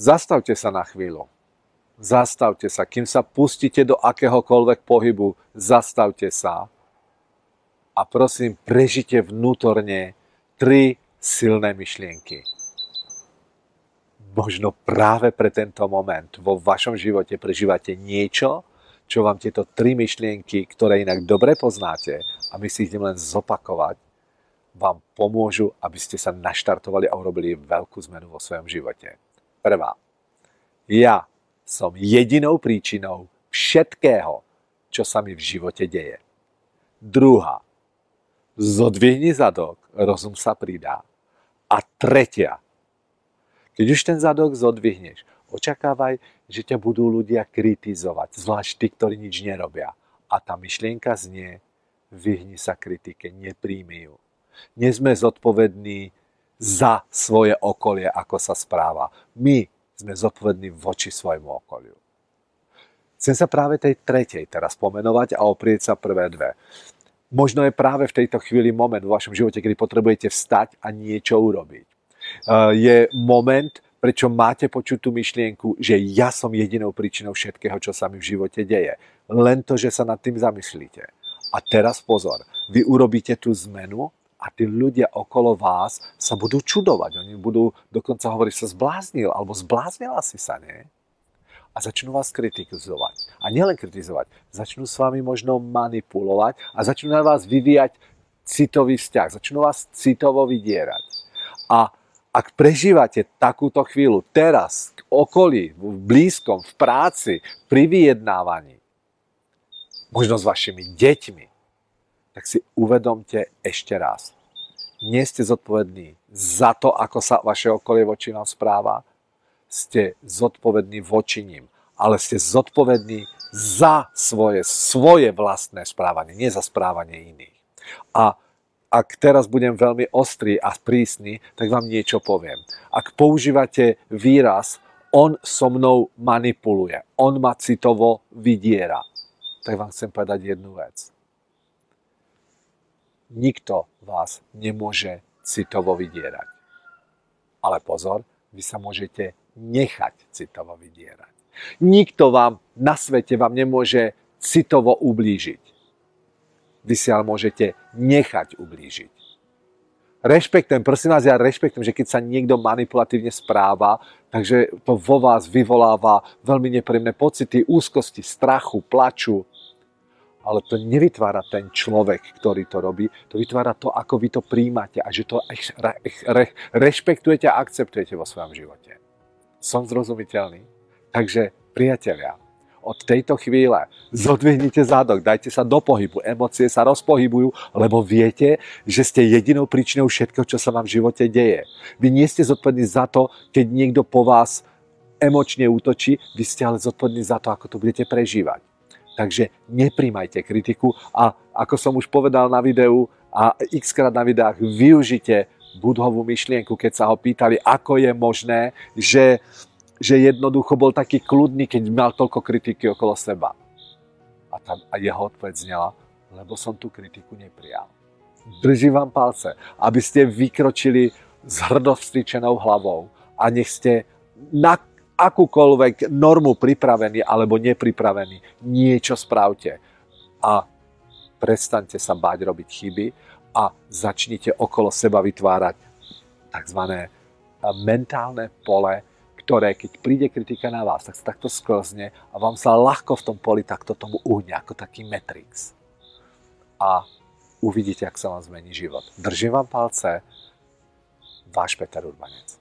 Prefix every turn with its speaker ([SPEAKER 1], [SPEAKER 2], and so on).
[SPEAKER 1] Zastavte sa na chvíľu. Zastavte sa. Kým sa pustíte do akéhokoľvek pohybu, zastavte sa. A prosím, prežite vnútorne tri silné myšlienky. Možno práve pre tento moment vo vašom živote prežívate niečo, čo vám tieto tri myšlienky, ktoré inak dobre poznáte, a my si ideme len zopakovať, vám pomôžu, aby ste sa naštartovali a urobili veľkú zmenu vo svojom živote. Prvá. Ja som jedinou príčinou všetkého, čo sa mi v živote deje. Druhá. Zodvihni zadok, rozum sa pridá. A tretia. Keď už ten zadok zodvihneš, očakávaj, že ťa budú ľudia kritizovať, zvlášť tí, ktorí nič nerobia. A tá myšlienka znie, vyhni sa kritike, nepríjmi ju. Nie sme zodpovední za svoje okolie, ako sa správa. My sme zodpovední voči svojmu okoliu. Chcem sa práve tej tretej teraz pomenovať a oprieť sa prvé dve. Možno je práve v tejto chvíli moment vo vašom živote, kedy potrebujete vstať a niečo urobiť. Je moment, prečo máte počuť tú myšlienku, že ja som jedinou príčinou všetkého, čo sa mi v živote deje. Len to, že sa nad tým zamyslíte. A teraz pozor, vy urobíte tú zmenu a tí ľudia okolo vás sa budú čudovať. Oni budú dokonca hovoriť, sa zbláznil, alebo zbláznila si sa, nie? A začnú vás kritizovať. A nielen kritizovať, začnú s vami možno manipulovať a začnú na vás vyvíjať citový vzťah. Začnú vás citovo vydierať. A ak prežívate takúto chvíľu teraz, k okolí, v blízkom, v práci, pri vyjednávaní, možno s vašimi deťmi, tak si uvedomte ešte raz. Nie ste zodpovední za to, ako sa vaše okolie voči vám správa, ste zodpovední voči ním, ale ste zodpovední za svoje, svoje vlastné správanie, nie za správanie iných. A ak teraz budem veľmi ostrý a prísny, tak vám niečo poviem. Ak používate výraz on so mnou manipuluje, on ma citovo vydiera, tak vám chcem povedať jednu vec. Nikto vás nemôže citovo vydierať. Ale pozor, vy sa môžete nechať citovo vydierať. Nikto vám na svete vám nemôže citovo ublížiť vy si ale môžete nechať ublížiť. Rešpektujem, prosím vás, ja rešpektujem, že keď sa niekto manipulatívne správa, takže to vo vás vyvoláva veľmi nepríjemné pocity, úzkosti, strachu, plaču. Ale to nevytvára ten človek, ktorý to robí, to vytvára to, ako vy to príjmate a že to rešpektujete a akceptujete vo svojom živote. Som zrozumiteľný? Takže, priatelia, od tejto chvíle zodvihnite zadok, dajte sa do pohybu, emócie sa rozpohybujú, lebo viete, že ste jedinou príčinou všetkého, čo sa vám v živote deje. Vy nie ste zodpovední za to, keď niekto po vás emočne útočí, vy ste ale zodpovední za to, ako to budete prežívať. Takže nepríjmajte kritiku a ako som už povedal na videu a x krát na videách, využite budhovú myšlienku, keď sa ho pýtali, ako je možné, že že jednoducho bol taký kľudný, keď mal toľko kritiky okolo seba. A, tam, a jeho odpoveď znela, lebo som tú kritiku neprijal. Držím vám palce, aby ste vykročili s hrdovstričenou hlavou a nech ste na akúkoľvek normu pripravení alebo nepripravení, niečo spravte. A prestaňte sa báť robiť chyby a začnite okolo seba vytvárať tzv. mentálne pole ktoré, keď príde kritika na vás, tak sa takto sklzne a vám sa ľahko v tom poli takto tomu uhne, ako taký Matrix. A uvidíte, ak sa vám zmení život. Držím vám palce, váš Peter Urbanec.